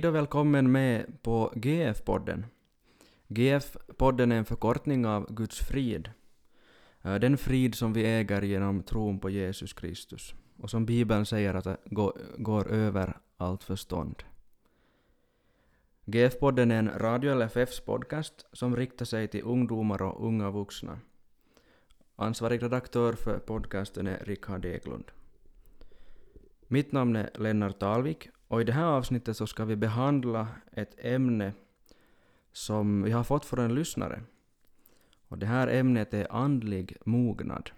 Hej då och välkommen med på GF-podden. GF-podden är en förkortning av Guds frid. Eh, den frid som vi äger genom tron på Jesus Kristus och som Bibeln säger att det går över allt förstånd. GF-podden är en Radio LFFs podcast som riktar sig till ungdomar och unga vuxna. Ansvarig redaktör för podcasten är Rickard Eklund. Mitt namn är Lennart Alvik och i det här avsnittet så ska vi behandla ett ämne som vi har fått från en lyssnare. Och det här ämnet är andlig mognad.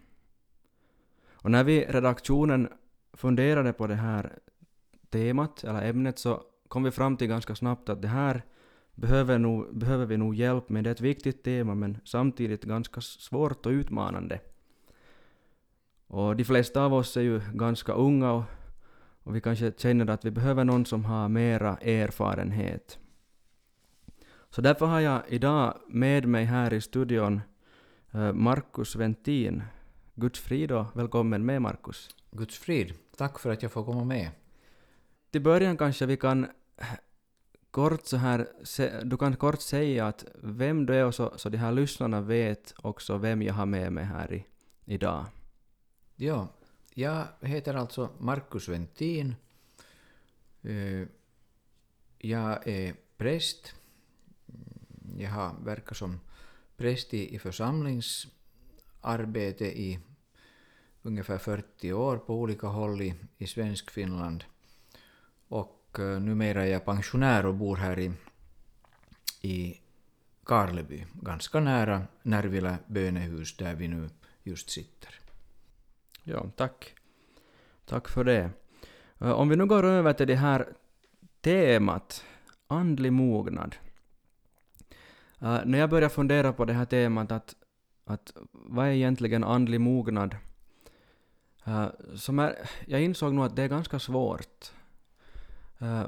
Och när vi i redaktionen funderade på det här temat, eller ämnet, så kom vi fram till ganska snabbt att det här behöver, nog, behöver vi nog hjälp med. Det är ett viktigt tema men samtidigt ganska svårt och utmanande. Och de flesta av oss är ju ganska unga och och vi kanske känner att vi behöver någon som har mera erfarenhet. Så därför har jag idag med mig här i studion eh, Markus Ventin. Guds frid och välkommen med Markus. Guds frid. Tack för att jag får komma med. Till början kanske vi kan eh, kort så här, du kan kort säga att vem du är och så, så de här lyssnarna vet också vem jag har med mig här i, idag. Ja, jag heter alltså Markus Ventin. Eh, jag är präst. Jag har verkat som präst i församlingsarbete i ungefär 40 år på olika håll i, i svensk Finland. Och eh, numera är jag pensionär och bor här i, i Karleby, ganska nära Närvila bönehus där vi nu just sitter. Ja, tack. Tack för det. Eh, om vi nu går över till det här temat, andlig mognad. Eh, när jag började fundera på det här temat, att, att vad är egentligen andlig mognad? Uh, som är, jag insåg nog att det är ganska svårt.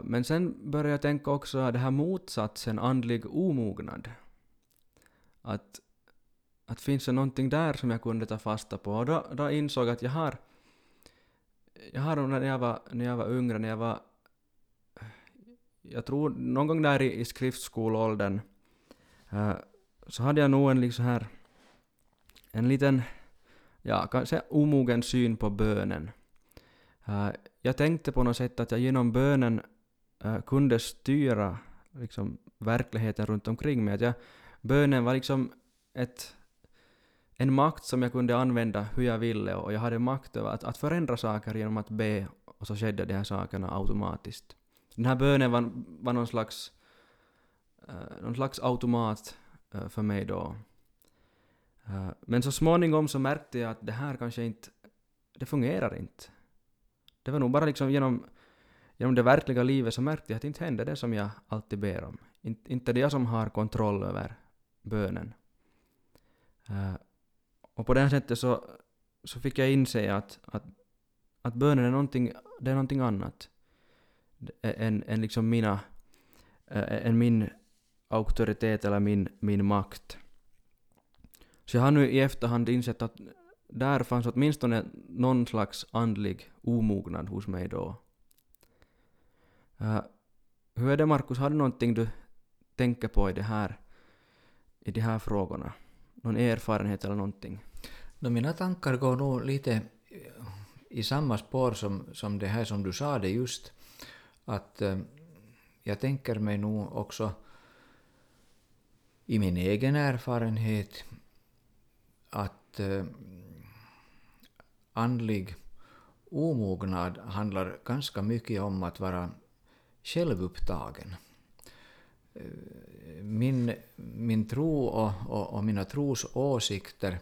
Men sen började jag tänka också det här motsatsen, andlig omognad. Att, att finns det någonting där som jag kunde ta fasta på? Och då, då insåg jag att jag har, jag har nog när jag var, när jag var yngre, när jag var, jag tror någon gång där i, i skriftskolåldern, eh, så hade jag nog en liksom här, en liten, ja kanske omogen syn på bönen. Eh, jag tänkte på något sätt att jag genom bönen eh, kunde styra liksom, verkligheten runt omkring mig. Att jag, bönen var liksom ett, en makt som jag kunde använda hur jag ville och jag hade makt över att, att förändra saker genom att be och så skedde de här sakerna automatiskt. Den här bönen var, var någon slags, uh, någon slags automat uh, för mig då. Uh, men så småningom så märkte jag att det här kanske inte, det fungerar inte. Det var nog bara liksom genom, genom det verkliga livet så märkte jag att det inte händer det som jag alltid ber om. Inte, inte det jag som har kontroll över bönen. Och på det här sättet så, så fick jag inse att, att, att bönen är någonting, det är någonting annat än, än liksom mina, eh, äh, än min auktoritet eller min, min makt. Så jag har nu i efterhand insett att där fanns åtminstone någon slags andlig omognad hos mig då. Uh, hur är det Markus, har du någonting du tänker på i det här, i de här frågorna? Någon erfarenhet eller någonting? No, mina tankar går nog lite eh, i samma spår som, som det här som du sa det just. Att eh, jag tänker mig nog också i min egen erfarenhet att eh, andlig omognad handlar ganska mycket om att vara självupptagen. Eh, min, min tro och, och, och mina trosåsikter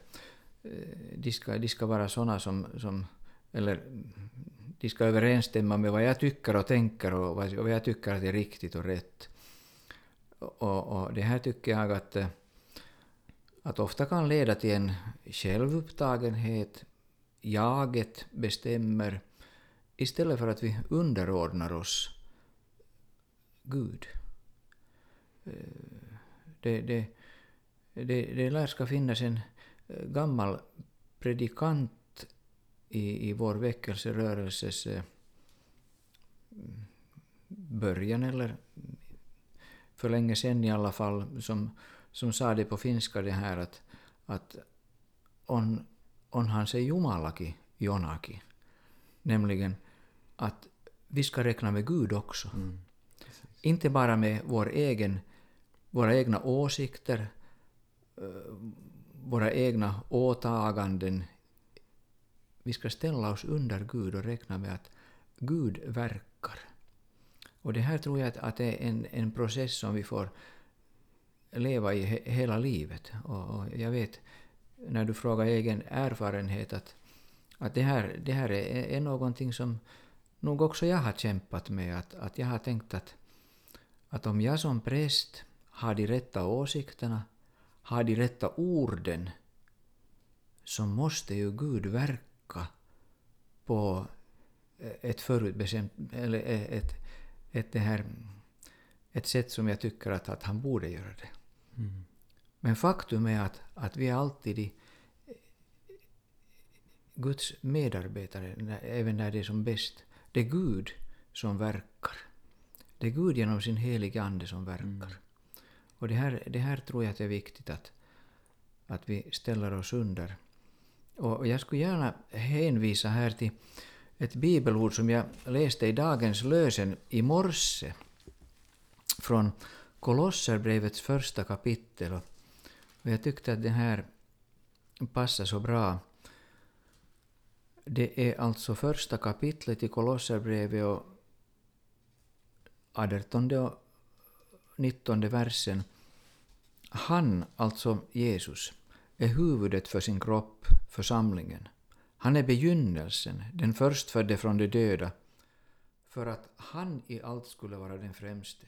eh, de ska, de ska vara sådana som, som eller de ska överensstämma med vad jag tycker och tänker och vad, vad jag tycker att är riktigt och rätt. Och, och det här tycker jag att, att ofta kan leda till en självupptagenhet, jaget bestämmer, istället för att vi underordnar oss Gud. Eh, Det, det, det, det lär ska finnas en eh, gammal predikant i, i vår väckelserörelses eh, början, eller för länge sedan i alla fall, som, som sa det på finska det här att, att on, on han se Jumalaki jonaki. Nämligen att vi ska räkna med Gud också. Mm. Inte bara med vår egen, våra egna åsikter, eh, våra egna åtaganden. Vi ska ställa oss under Gud och räkna med att Gud verkar. Och det här tror jag att, att det är en, en process som vi får leva i he, hela livet. Och, och, jag vet, när du frågar egen erfarenhet, att, att det här, det här är, är någonting som nog också jag har kämpat med. Att, att jag har tänkt att, att om jag som präst har de rätta åsikterna, har de rätta orden, så måste ju Gud verka på eh, ett förutbestämt, eller eh, ett, ett, det här, ett sätt som jag tycker att, att han borde göra det. Mm. Men faktum är att, att vi är alltid i eh, Guds medarbetare, även när det är som bäst. Det är Gud som verkar. Det är Gud genom sin heliga Ande som verkar. Mm. Och det här, det här tror jag att är viktigt att, att vi ställer oss under. Och jag skulle gärna hänvisa här till ett bibelord som jag läste i dagens lösen i morse från Kolosserbrevets första kapitel. Och jag tyckte att det här passar så bra. Det är alltså första kapitlet i Kolosserbrevet och 18 och 19 versen. Han, alltså Jesus, är huvudet för sin kropp, församlingen. Han är begynnelsen, den förstfödde från de döda, för att han i allt skulle vara den främste.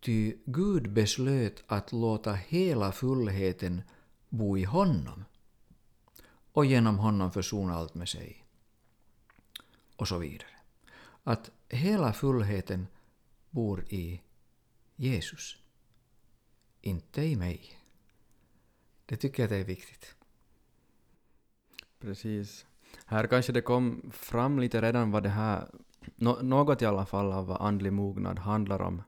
Ty Gud beslöt att låta hela fullheten bo i honom och genom honom försona allt med sig. Och så vidare. Att hela fullheten bor i Jesus, inte i mig. Det tycker jag det är viktigt. Precis. Här kanske det kom fram lite redan vad det här, no, något i alla fall av vad andlig mognad handlar om.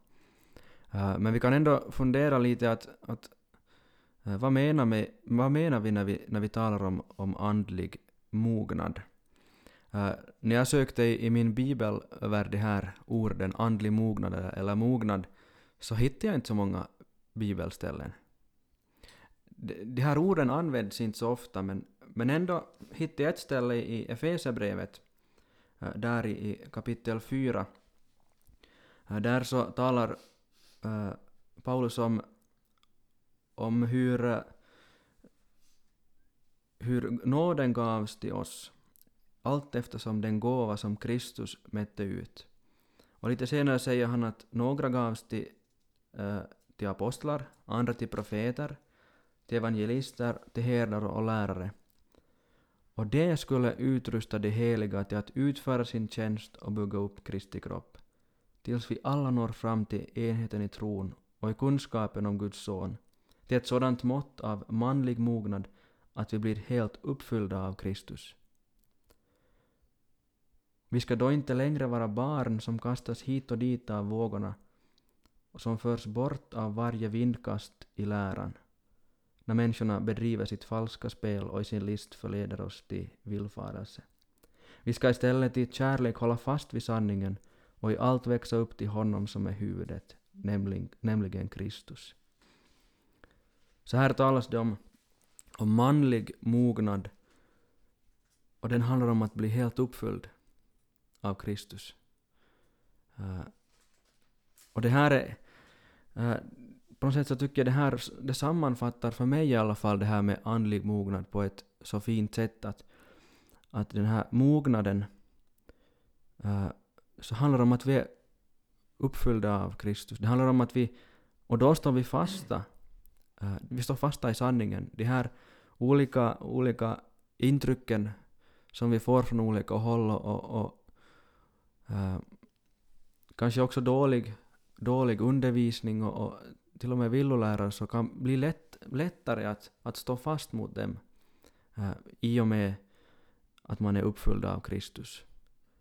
Uh, men vi kan ändå fundera lite att, att uh, vad, menar vi, vad menar vi när vi, när vi talar om, om andlig mognad? Uh, när jag sökte i, i min bibel över de här orden, andlig mognad eller mognad, så hittade jag inte så många bibelställen. De, de här orden används inte så ofta, men men ändå hittade jag ett ställe i Efesierbrevet, eh, där i kapitel 4. Eh, där så talar äh, Paulus om, om hur, hur nåden gavs till oss allt eftersom den gåva som Kristus mätte ut. Och lite senare säger han att några gavs till, äh, till apostlar, andra till profeter, till evangelister, till herdar och lärare och det skulle utrusta de heliga till att utföra sin tjänst och bygga upp Kristi kropp, tills vi alla når fram till enheten i tron och i kunskapen om Guds son, till ett sådant mått av manlig mognad att vi blir helt uppfyllda av Kristus. Vi ska då inte längre vara barn som kastas hit och dit av vågorna och som förs bort av varje vindkast i läran när människorna bedriver sitt falska spel och i sin list förleder oss till villfarelse. Vi ska istället i kärlek hålla fast vid sanningen och i allt växa upp till honom som är huvudet, nämligen, nämligen Kristus. Så här talas det om, om manlig mognad och den handlar om att bli helt uppfylld av Kristus. Eh, och det här är, uh, på något sätt så tycker jag det här det sammanfattar för mig i alla fall det här med andlig mognad på ett så fint sätt att, att den här mognaden uh, så handlar om att vi är uppfyllda av Kristus. Det handlar om att vi, och då står vi fasta, uh, vi står fasta i sanningen. De här olika, olika intrycken som vi får från olika håll och, och, och uh, kanske också dålig, dålig undervisning och, och till och med villolärare så kan bli lätt, lättare att, att stå fast mot dem äh, i och med att man är uppfylld av Kristus.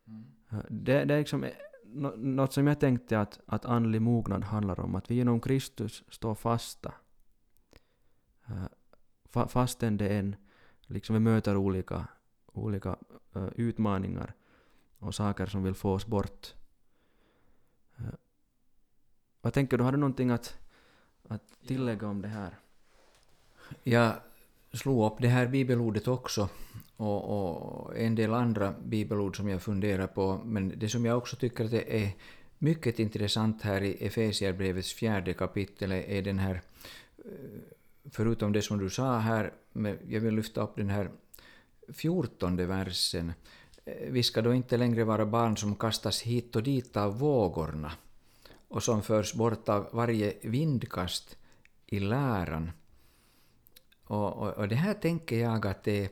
Mm. Äh, det, det är liksom nå- något som jag tänkte att, att andlig mognad handlar om, att vi genom Kristus står fasta. Eh, fa, fastän det är en, liksom vi möter olika, olika eh, utmaningar och saker som vill få oss bort. Vad tänker du, har du någonting att, att tillägga om det här? Jag slog upp det här bibelordet också och, och en del andra bibelord som jag funderar på, men det som jag också tycker att det är mycket intressant här i Efesierbrevets fjärde kapitel är den här, eh, förutom det som du sa här, men jag vill lyfta upp den här fjortonde versen. Eh, Vi ska då inte längre vara barn som kastas hit och dit av vågorna och som förs bort av varje vindkast i läran. Och, och, och det här tänker jag att det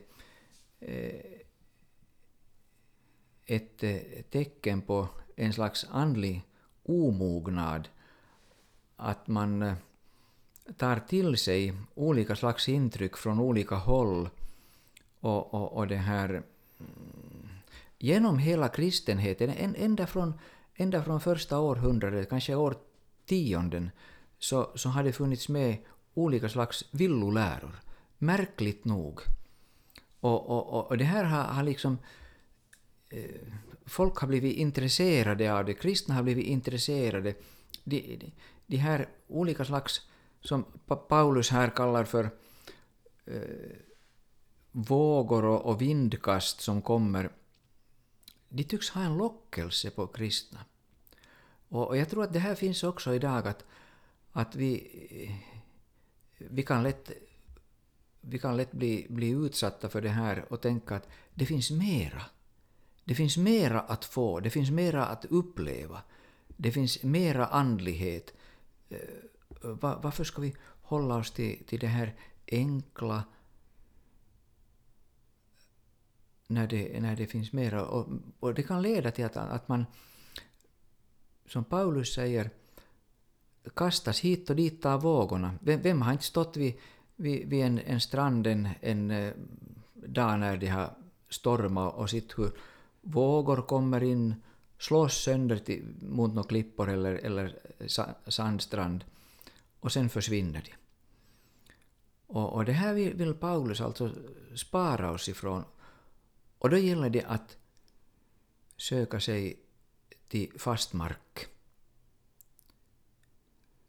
är ett eh, tecken på en slags andlig omognad. Att man eh, tar till sig olika slags intryck från olika håll och, och, och det här mm, genom hela kristenheten, ända från, ända från första århundradet, kanske årtionden, så, så har det funnits med olika slags villoläror. Märkligt nog. Och, och, och, det här har, har liksom... Eh, folk har blivit intresserade av det, kristna har blivit intresserade. De, de, de här olika slags, som Paulus här kallar för eh, vågor och, och vindkast som kommer, de tycks ha en lockelse på kristna. Och, och jag tror att det här finns också idag att, att vi, vi kan lätt, vi kan lätt bli, bli utsatta för det här och tänka att det finns mera. Det finns mera att få, det finns mera att uppleva. Det finns mera andlighet. Eh, varför ska vi hålla oss till, till det här enkla när det, när det finns mera? Och, och det kan leda till att, att man, som Paulus säger, kastas hit och dit av vågorna. Vem, vem har inte stått vid, vid, vid en, en strand en, en eh, dag när det har stormat och sett hur vågor kommer in, slås sönder till, mot några klippor eller, eller sandstrand och sen försvinner de. Och, och det här vill, vill Paulus alltså spara oss ifrån. Och då gäller det att söka sig till fast mark.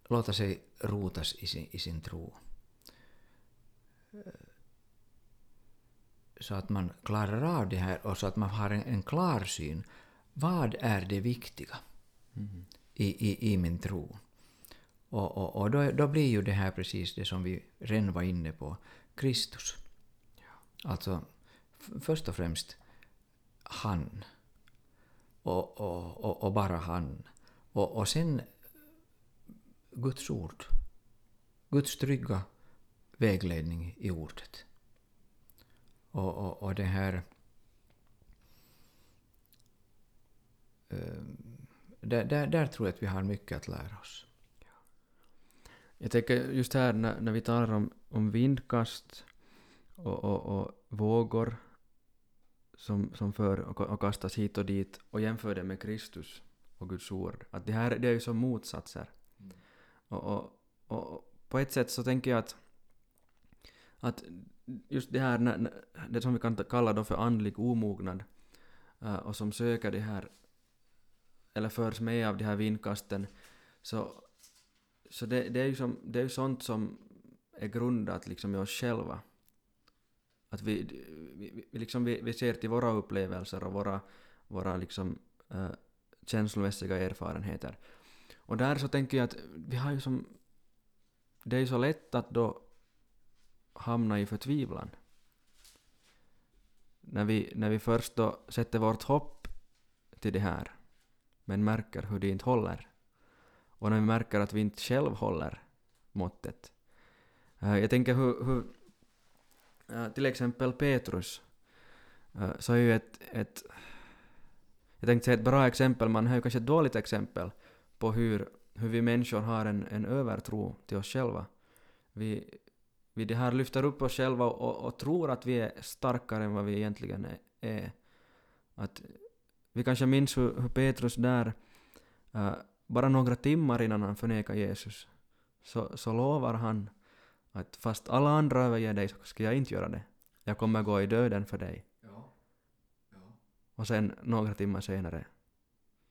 Låta sig rotas i sin, i sin tro. Så att man klarar av det här och så att man har en, en klar syn. Vad är det viktiga i, i, i min tro? Och, och, och då, då blir ju det här precis det som vi redan var inne på, Kristus. Alltså, först och främst han. Och, och, och, och bara han. Och, och sen Guds ord. Guds trygga vägledning i ordet. Och, och, och det här... Eh, där, där, där tror jag att vi har mycket att lära oss. Jag tänker just här när, när vi talar om, om vindkast och, och, och vågor som, som för och, och kastas hit och dit och jämför det med Kristus och Guds ord. Att det här det är ju som motsatser. Och, och, och på ett sätt så tänker jag att, att just det här, det som vi kan kalla då för andlig omognad eh, och som söker det här eller förs med av de här vindkasten så så det, det, är ju som, det är sånt som är grundat liksom i oss själva. Att vi, vi, vi, liksom vi, vi ser till våra upplevelser och våra, våra liksom, äh, känslomässiga erfarenheter. Och där så tänker jag att vi har ju som... Det är ju så lätt att då hamna i förtvivlan. När vi, när vi först då sätter vårt hopp till det här, men märker hur det inte håller. Och när vi märker att vi inte själv håller måttet. Eh, jag tänker hur, hur Äh, till exempel Petrus, äh, eh, så är ju ett, ett jag tänkte säga ett bra exempel, man har ju kanske ett dåligt exempel på hur, hur vi människor har en, en övertro till oss själva. Vi, vi det här lyfter upp oss själva och, och tror att vi är starkare än vad vi egentligen är. Att vi kanske minns hur, hur Petrus där eh, bara några timmar innan han förnekar Jesus så, så lovar han att fast alla andra överger dig så ska jag inte göra det. Jag kommer gå i döden för dig. Ja. Ja. Och sen några timmar senare,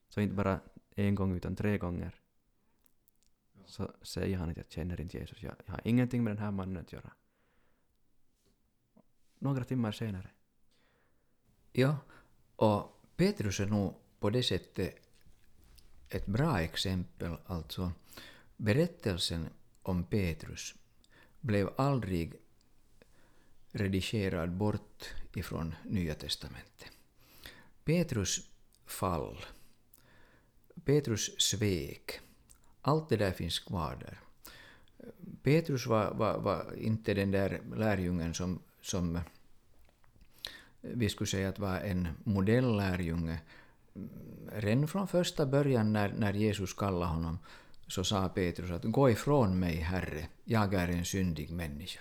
så inte bara en gång utan tre gånger, så säger han att jag känner inte Jesus, jag, jag har ingenting med den här mannen att göra. Några timmar senare. Ja, och Petrus är nog på det sättet ett bra exempel. Alltså, berättelsen om Petrus blev aldrig redigerad bort ifrån Nya testamentet. Petrus fall, Petrus svek, allt det där finns kvar där. Petrus var, var, var inte den där lärjungen som, som vi skulle säga att var en modellärjunge. Redan från första början när, när Jesus kallade honom så sa Petrus att gå ifrån mig, Herre, jag är en syndig människa.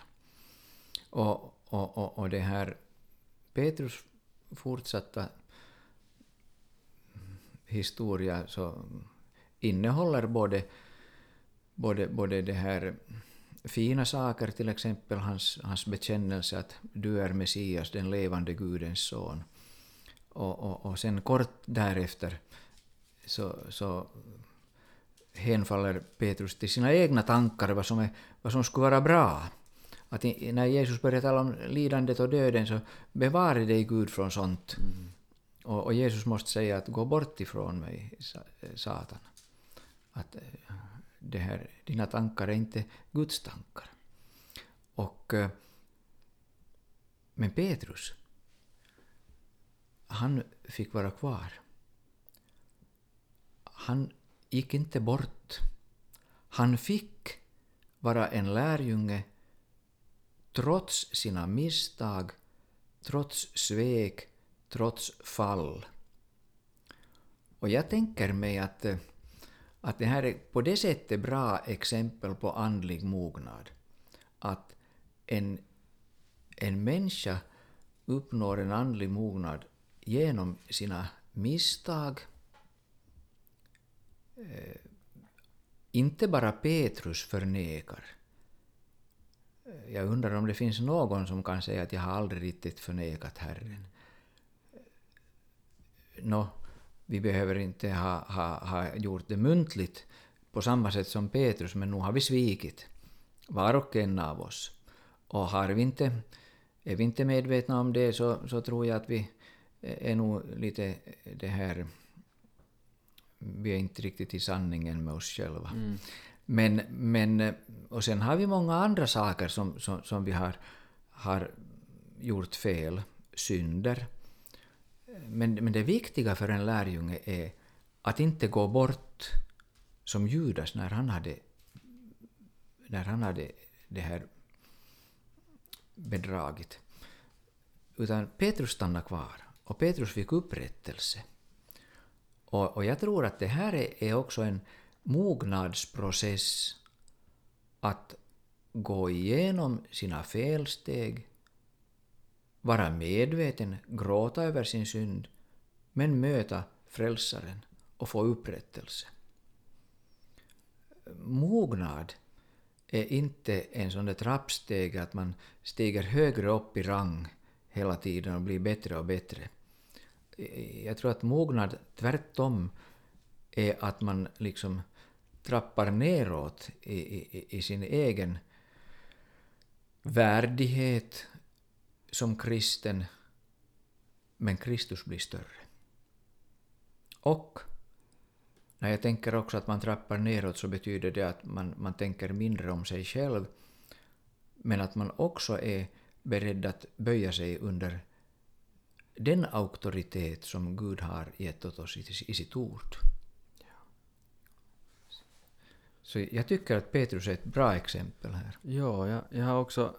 Och, och, och, och det här Petrus fortsatta historia så innehåller både, både, både det här fina saker, till exempel hans, hans bekännelse att du är Messias, den levande Gudens son. Och, och, och sen kort därefter så, så hänfaller Petrus till sina egna tankar vad som, är, vad som skulle vara bra. Att när Jesus börjar tala om lidandet och döden så bevare dig Gud från sånt. Mm. Och, och, Jesus måste säga att gå bort ifrån mig, Satan. Att det här, dina tankar är inte Guds tankar. Och, eh, men Petrus, han fick vara kvar. Han gick inte bort. Han fick vara en lärjunge trots sina misstag, trots svek, trots fall. Och jag tänker mig att att det här är på det sättet bra exempel på andlig mognad. Att en, en människa uppnår en andlig mognad genom sina misstag. Eh, inte bara Petrus förnekar. Eh, jag undrar om det finns någon som kan säga att jag har aldrig riktigt förnekat Herren. Eh, nå, vi behöver inte ha, ha, ha gjort det muntligt på samma sätt som Petrus, men nu har vi svikit, var och en av oss. Och har vi inte, är vi inte medvetna om det så, så tror jag att vi är nog lite det här... Vi är inte riktigt i sanningen med oss själva. Mm. Men, men, och sen har vi många andra saker som, som, som vi har, har gjort fel, synder. Men, men det viktiga för en lärjunge är att inte gå bort som Judas när han hade, när han hade det här bedragit. Utan Petrus stannade kvar och Petrus fick upprättelse. Och, och jag tror att det här är, är också en mognadsprocess att gå igenom sina felsteg vara medveten, gråta över sin synd, men möta Frälsaren och få upprättelse. Mognad är inte en sån där trappsteg att man stiger högre upp i rang hela tiden och blir bättre och bättre. Jag tror att mognad tvärtom är att man liksom trappar neråt i, i, i sin egen värdighet, som kristen, men Kristus blir större. Och när jag tänker också att man trappar neråt så betyder det att man, man tänker mindre om sig själv, men att man också är beredd att böja sig under den auktoritet som Gud har gett åt oss i, i sitt ord. Så jag tycker att Petrus är ett bra exempel här. Ja, jag, jag har också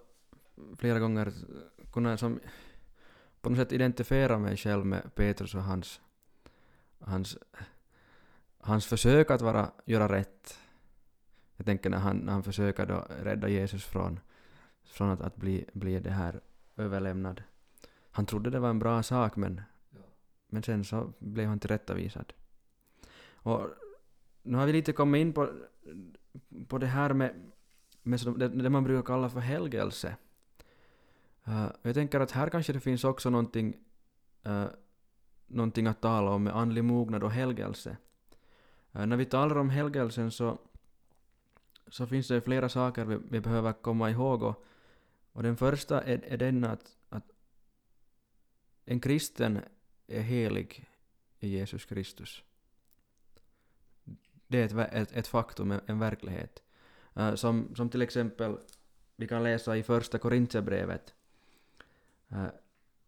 flera gånger kunnat som på något sätt identifiera mig själv med Petrus och hans, hans, hans försök att vara, göra rätt. Jag tänker när han, när han försöker då rädda Jesus från, från att, att bli, bli det här överlämnad. Han trodde det var en bra sak men, men sen så blev han tillrättavisad. Och nu har vi lite kommit in på, på det här med, med så, det, det man brukar kalla för helgelse. Uh, jag tänker att här kanske det finns också någonting, uh, någonting att tala om med andlig mognad och helgelse. Uh, när vi talar om helgelsen så, så finns det flera saker vi, vi behöver komma ihåg och, och den första är, är den att en kristen är helig i Jesus Kristus. Det är ett, ett, ett faktum, en verklighet. Uh, som, som till exempel vi kan läsa i första Korintierbrevet uh, eh,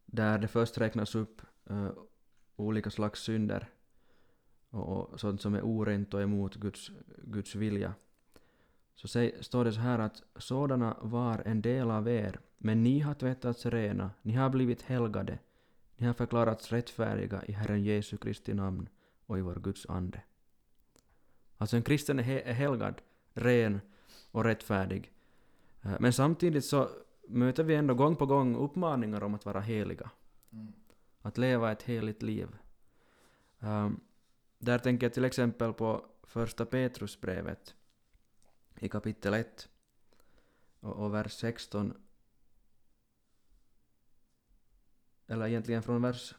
där det först räknas upp uh, olika slags synder och, och sånt som är orent och emot Guds, Guds vilja. Så säg, står det så här att sådana var en del av er, men ni har tvättats rena, ni har blivit helgade, ni har förklarats rättfärdiga i Herren Jesu Kristi namn och i vår Guds ande. Alltså en kristen är helgad, ren och rättfärdig. Eh, men samtidigt så möter vi ändå gång på gång uppmaningar om att vara heliga. Mm. Att leva ett heligt liv. Um, där tänker jag till exempel på första Petrusbrevet i kapitel 1 och, och vers 16 eller egentligen från vers,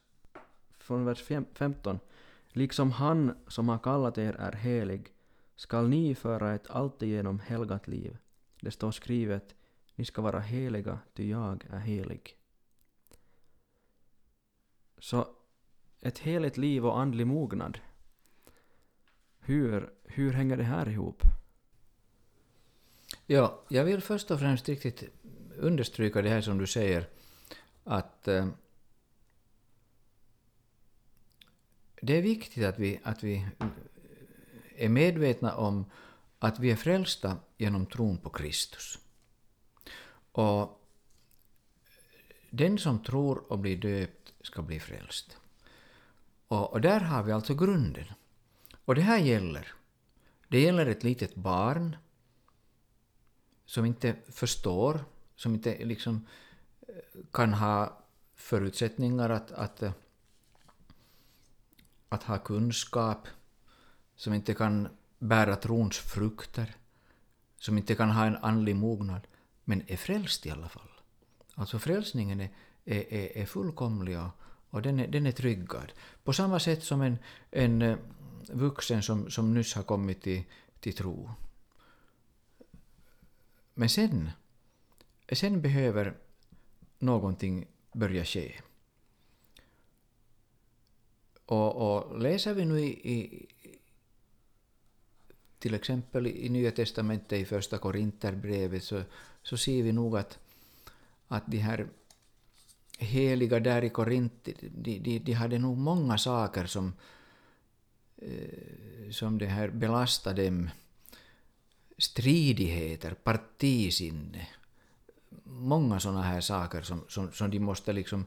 från vers 15. Liksom han som har kallat er är helig skall ni föra ett alltigenom helgat liv. Det står skrivet, ni ska vara heliga, ty jag är helig. Så ett heligt liv och andlig mognad, hur, hur hänger det här ihop? Ja, jag vill först och främst riktigt understryka det här som du säger, att eh, det är viktigt att vi, att vi är medvetna om att vi är frälsta genom tron på Kristus. Och den som tror och blir döpt ska bli frälst. Och, och, där har vi alltså grunden. Och det här gäller. Det gäller ett litet barn som inte förstår, som inte liksom kan ha förutsättningar att, att att ha kunskap, som inte kan bära trons frukter, som inte kan ha en andlig mognad, men är frälst i alla fall. Alltså frälsningen är, är, är, fullkomlig och, och den, är, den är tryggad. På samma sätt som en, en eh, vuxen som, som nyss har kommit till, till tro. Men sen, sen behöver någonting börja ske. Och, och läser vi nu i, i, till exempel i Nya Testamentet i Första Korinterbrevet så, så ser vi nog att, att de här heliga där i Korint, de, de, de hade nog många saker som, eh, som det här belastade dem. Stridigheter, partisinne, många sådana här saker som, som, som de måste liksom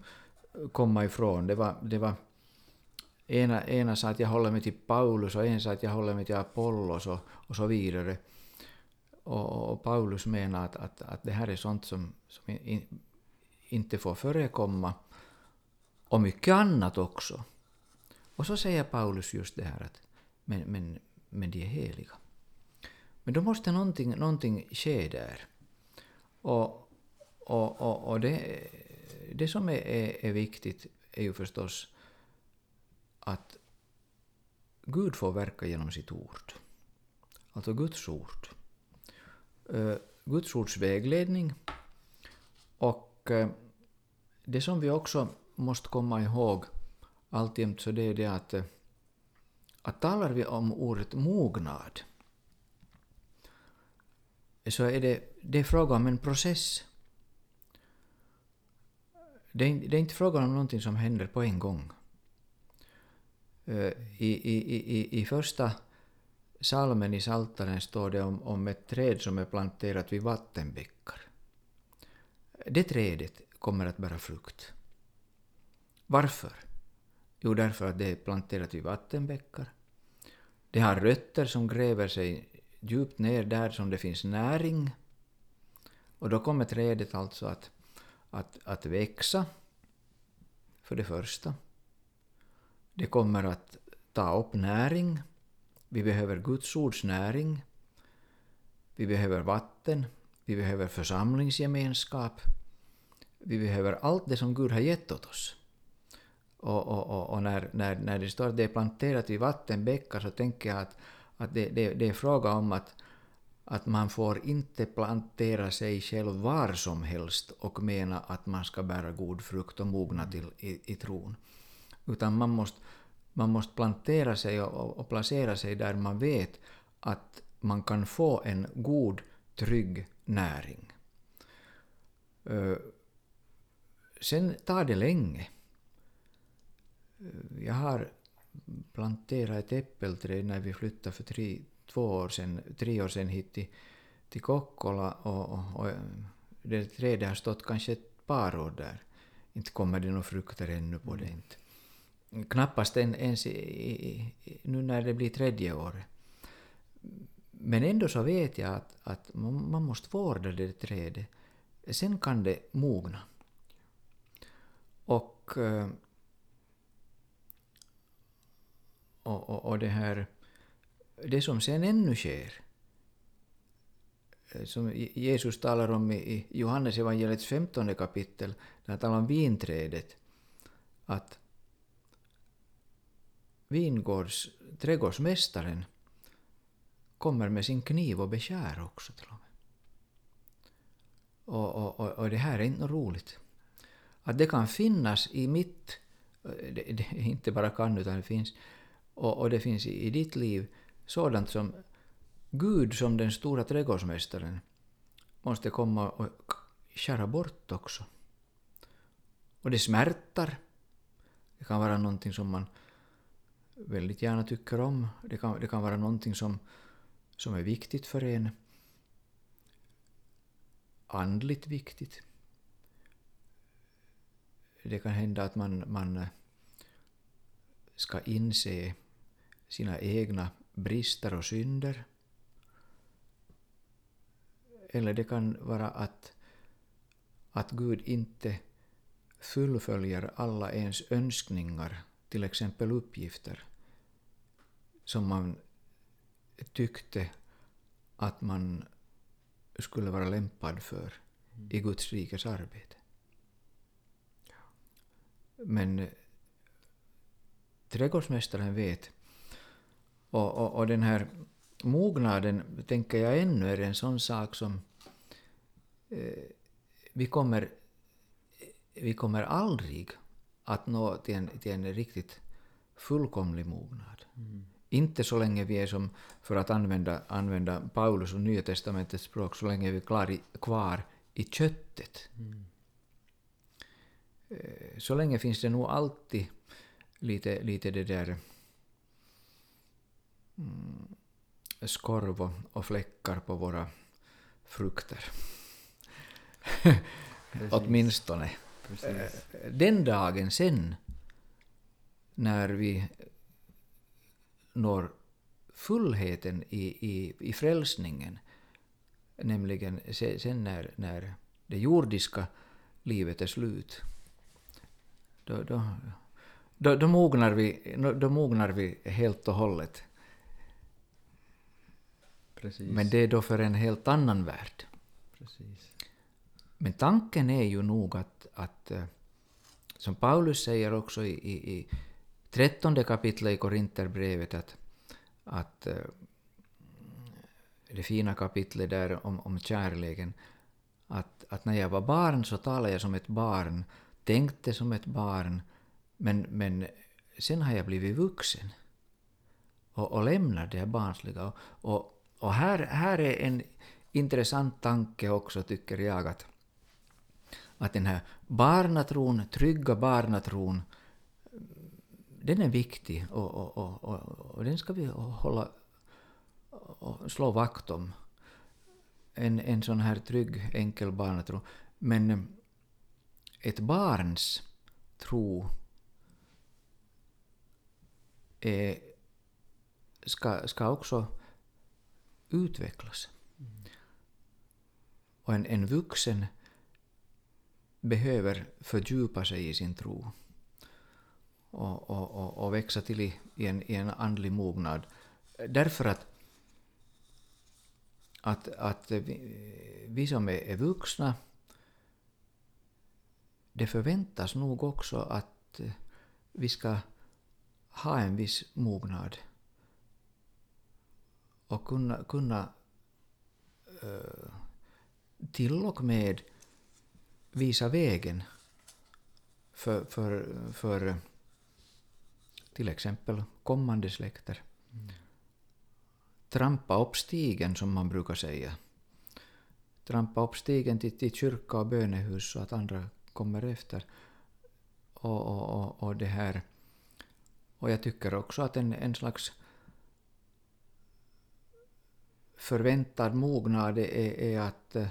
komma ifrån. Det var, det var ena, ena sa att jag håller mig till Paulus och en sa att jag håller mig till Apollos och, och så vidare. Och, och, Paulus menar att, att, att det här är sånt som, som in, inte får förekomma. Och mycket annat också. Och så säger Paulus just det här att men, men, men de är heliga. Men då måste någonting, någonting ske där. Och, och, och, och det, det som är, är, är viktigt är ju förstås att Gud får verka genom sitt ord. Alltså Guds ord. Eh, Guds ords vägledning. Och eh, det som vi också måste komma ihåg alltjämt så det är det att, eh, att talar vi om ordet mognad så är det, det är fråga om en process. Det är, det är inte fråga om någonting som händer på en gång. I, i, i, i första salmen i Saltaren står det om, om ett träd som är planterat vid vattenbäckar. Det trädet kommer att bära frukt. Varför? Jo, därför att det är planterat vid vattenbäckar. Det har rötter som gräver sig djupt ner där som det finns näring. Och då kommer trädet alltså att, att, att växa, för det första. Det kommer att ta upp näring, Vi behöver Guds ords näring. Vi behöver vatten. Vi behöver församlingsgemenskap. Vi behöver allt det som Gud har gett åt oss. Och, och, och, och när, när, när det står att det är planterat vid vattenbäckar så tänker jag att, att det, det, det är fråga om att, att man får inte plantera sig själv var som helst och mena att man ska bära god frukt och mogna till i, i tron. Utan man måste, man måste plantera sig och, och placera sig där man vet att man kan få en god, trygg näring. Uh, sen tar det länge. Uh, jag har planterat ett äppelträd när vi flyttade för tre, två år sedan, tre år sedan hit till, till Kokkola och, och, och det trädet har stått kanske ett par år där. Inte kommer det några frukter ännu på det. Inte. Knappast ens i, i, nu när det blir tredje året. Men ändå så vet jag att, att man måste vårda det trädet. Sen kan det mogna. Och, eh, och, och, och det här, det som sen ännu sker, eh, som Jesus talar om i Johannes evangeliets femtonde kapitel, när han talar om vinträdet, att vingårds, trädgårdsmästaren kommer med sin kniv och beskär också till och med. Och, och, och, och det här är inte roligt. Att det kan finnas i mitt, eh, det, det inte bara kan utan det finns, och, och det finns i, i ditt liv sådant som Gud som den stora trädgårdsmästaren måste komma och skära bort också. Och det smärtar. Det kan vara någonting som man väldigt gärna tycker om. Det kan, det kan vara någonting som, som är viktigt för en. Andligt viktigt. Det kan hända att man, man eh, ska inse sina egna brister och synder. Eller det kan vara att, att Gud inte fullföljer alla ens önskningar, till exempel uppgifter, som man tyckte att man skulle vara lämpad för i Guds rikes arbete. Men trädgårdsmästaren vet, och, och, och den här mognaden tänker jag ännu är en sån sak som eh, vi kommer vi kommer aldrig att nå till en, till en riktigt fullkomlig mognad. Mm. Inte så länge vi är som, för att använda, använda Paulus och Nya testamentets språk, så länge vi är klar i, kvar i köttet. Mm. Eh, så länge finns det nog alltid lite, lite det där mm, skorv och, och fläckar på våra frukter. Åtminstone. Precis. Den dagen sen, när vi når fullheten i, i, i frälsningen, nämligen sen när, när det jordiska livet är slut, då, då, då, då, mognar vi, då mognar vi helt och hållet. Precis. Men det är då för en helt annan värld. Precis. Men tanken är ju nog att, att eh, som Paulus säger också i, i, i trettonde kapitlet i Korinterbrevet, att, att eh, det fina kapitlet där om, om kärleken, att, att när jag var barn så talade jag som ett barn, tänkte som ett barn, men, men sen har jag blivit vuxen och, och lämnar det barnsliga. Och, och, och här, här är en intressant tanke också, tycker jag, att, att den här barnatron, trygga barnatron, den är viktig och, och, och, och, och den ska vi hålla och slå vakt om. En, en sån här trygg, enkel barnatro. Men ett barns tro är, ska, ska också utvecklas. Mm. Och en, en vuxen behöver fördjupa sig i sin tro och, och, och, och växa till i, i, en, i en andlig mognad. Därför att, att, att vi, vi som är, är vuxna, det förväntas nog också att eh, vi ska ha en viss mognad och kunna, kunna eh, till och med visa vägen för, för, för till exempel kommande släkter. Mm. Trampa upp stigen, som man brukar säga. Trampa upp stigen till, till kyrka och bönehus så att andra kommer efter. Och, och, och, och det här. Och jag tycker också att en, en slags förväntad mognad är, är att eh,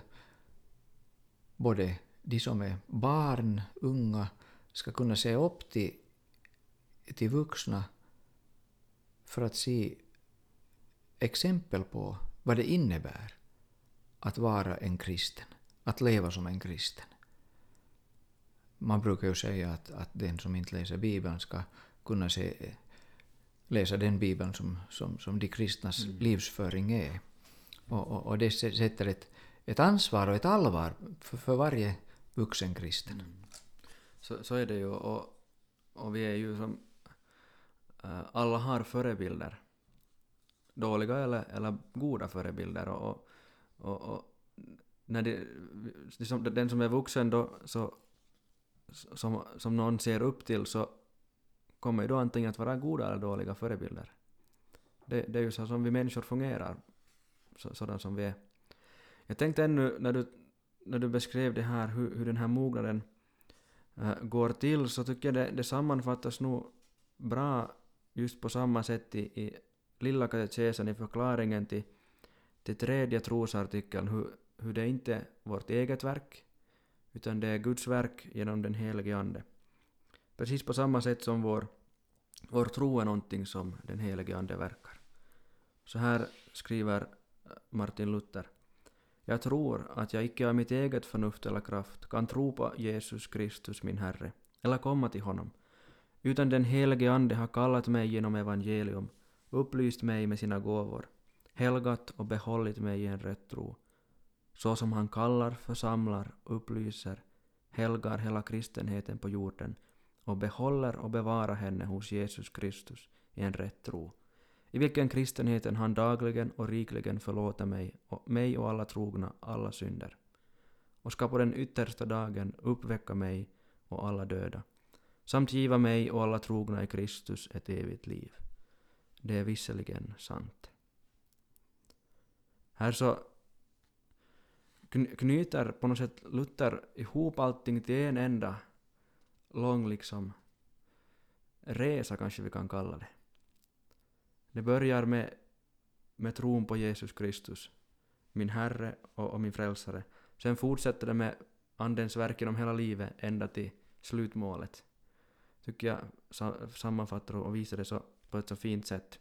både de som är barn, unga, ska kunna se upp till, till vuxna för att se exempel på vad det innebär att vara en kristen, att leva som en kristen. Man brukar ju säga att, att den som inte läser Bibeln ska kunna se, läsa den Bibeln som, som, som de kristnas mm. livsföring är. Och, och, och det sätter ett, ett ansvar och ett allvar för, för varje vuxen kristen. Mm. Så, så är det ju och, och vi är ju som... Äh, alla har förebilder. Dåliga eller, eller goda förebilder och, och, och när det, liksom, den som är vuxen då så som, som någon ser upp till så kommer ju då antingen att vara goda eller dåliga förebilder. Det, det är ju så som vi människor fungerar, så, sådan som vi är. Jag tänkte ännu när du, när du beskrev det här, hur, hur den här mognaden äh, går till, så tycker jag det, det sammanfattas nog bra just på samma sätt i, i Lilla katekesen i förklaringen till, till tredje trosartikeln, hur, hur det inte är vårt eget verk, utan det är Guds verk genom den helige Ande. Precis på samma sätt som vår, vår tro är någonting som den helige Ande verkar. Så här skriver eh, Martin Luther. Jag tror att jag icke av mitt eget förnuft eller kraft kan tro på Jesus Kristus min Herre, eller komma till honom, utan den helige Ande har kallat mig genom evangelium, upplyst mig med sina gåvor, helgat och behållit mig i en rätt tro, så som han kallar, församlar, upplyser, helgar hela kristenheten på jorden och behåller och bevarar henne hos Jesus Kristus i en rätt tro i vilken kristenheten han dagligen och rikligen förlåter mig och, mig och alla trogna alla synder, och ska på den yttersta dagen uppväcka mig och alla döda, samt giva mig och alla trogna i Kristus ett evigt liv. Det är visserligen sant. Här så knyter på något sätt Luther ihop allting till en enda lång liksom resa kanske vi kan kalla det. Det börjar med, med tron på Jesus Kristus, min Herre och, och min Frälsare. Sen fortsätter det med Andens verk genom hela livet ända till slutmålet. Tycker jag sammanfattar och visar det så, på ett så fint sätt.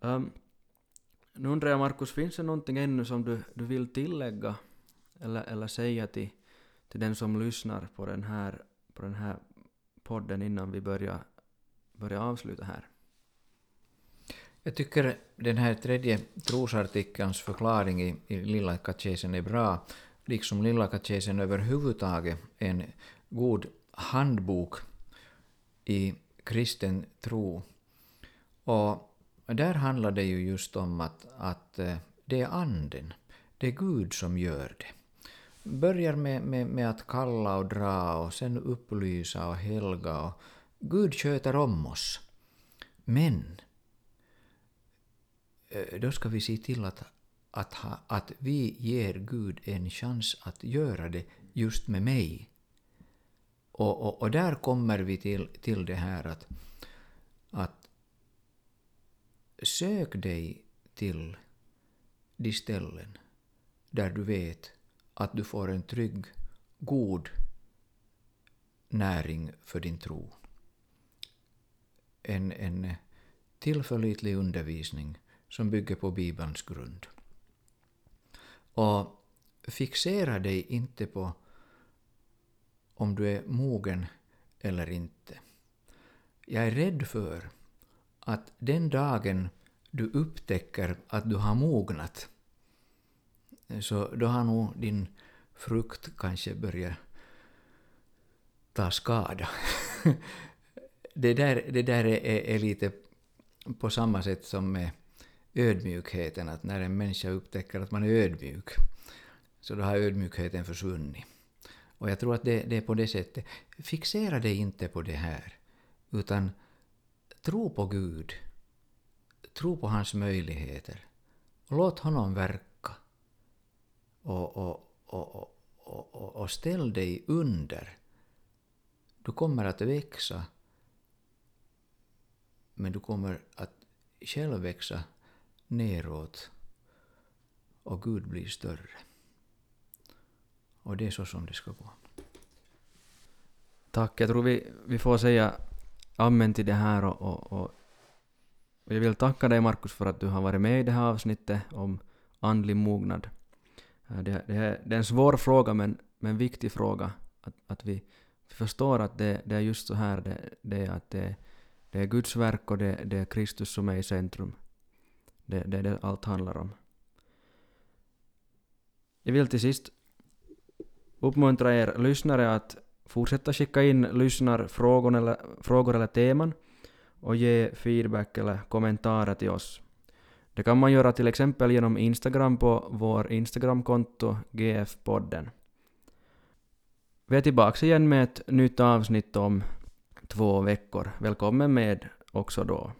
Um, nu undrar jag Markus, finns det någonting ännu som du, du vill tillägga eller, eller säga till, till den som lyssnar på den här, på den här podden innan vi börjar, börjar avsluta här? Jag tycker den här tredje trosartikelns förklaring i, i Lilla katekesen är bra, liksom Lilla katekesen överhuvudtaget en god handbok i kristen tro. Och där handlar det ju just om att, att eh, det är anden, det är Gud som gör det. Börjar med, med, med att kalla och dra och sen upplysa och helga och Gud sköter om oss. Men Eh, då ska vi se till att, att, ha, att vi ger Gud en chans att göra det just med mig. Och, och, och där kommer vi till, till det här att, att sök dig till de ställen där du vet att du får en trygg, god näring för din tro. En, en tillförlitlig undervisning som bygger på Bibelns grund. Och fixera dig inte på om du är mogen eller inte. Jag är rädd för att den dagen du upptäcker att du har mognat, så då har nog din frukt kanske börjat ta skada. det där, det där är, är, lite på samma sätt som med ödmjukheten, att när en människa upptäcker att man är ödmjuk, så då har ödmjukheten försvunnit. Och jag tror att det, det är på det sättet. Fixera dig inte på det här, utan tro på Gud. Tro på hans möjligheter. Och låt honom verka. Och, och, och, och, och ställ dig under. Du kommer att växa, men du kommer att själv växa neråt och Gud blir större. Och det är så som det ska gå. Tack, jag tror vi, vi får säga amen till det här och, och, och jag vill tacka dig Markus för att du har varit med i det här avsnittet om andlig mognad. Eh, det, det, är, det är en svår fråga men, men viktig fråga. Att, att vi förstår att det, det är just så här det, det är att det, det är Guds verk och det, det är Kristus som är i centrum. Det, det är det allt handlar om. Jag vill till sist uppmuntra er lyssnare att fortsätta skicka in lyssnarfrågor eller, frågor eller teman och ge feedback eller kommentarer till oss. Det kan man göra till exempel genom Instagram på vår Instagramkonto GF-podden. Vi är tillbaka igen med ett nytt avsnitt om två veckor. Välkommen med också då.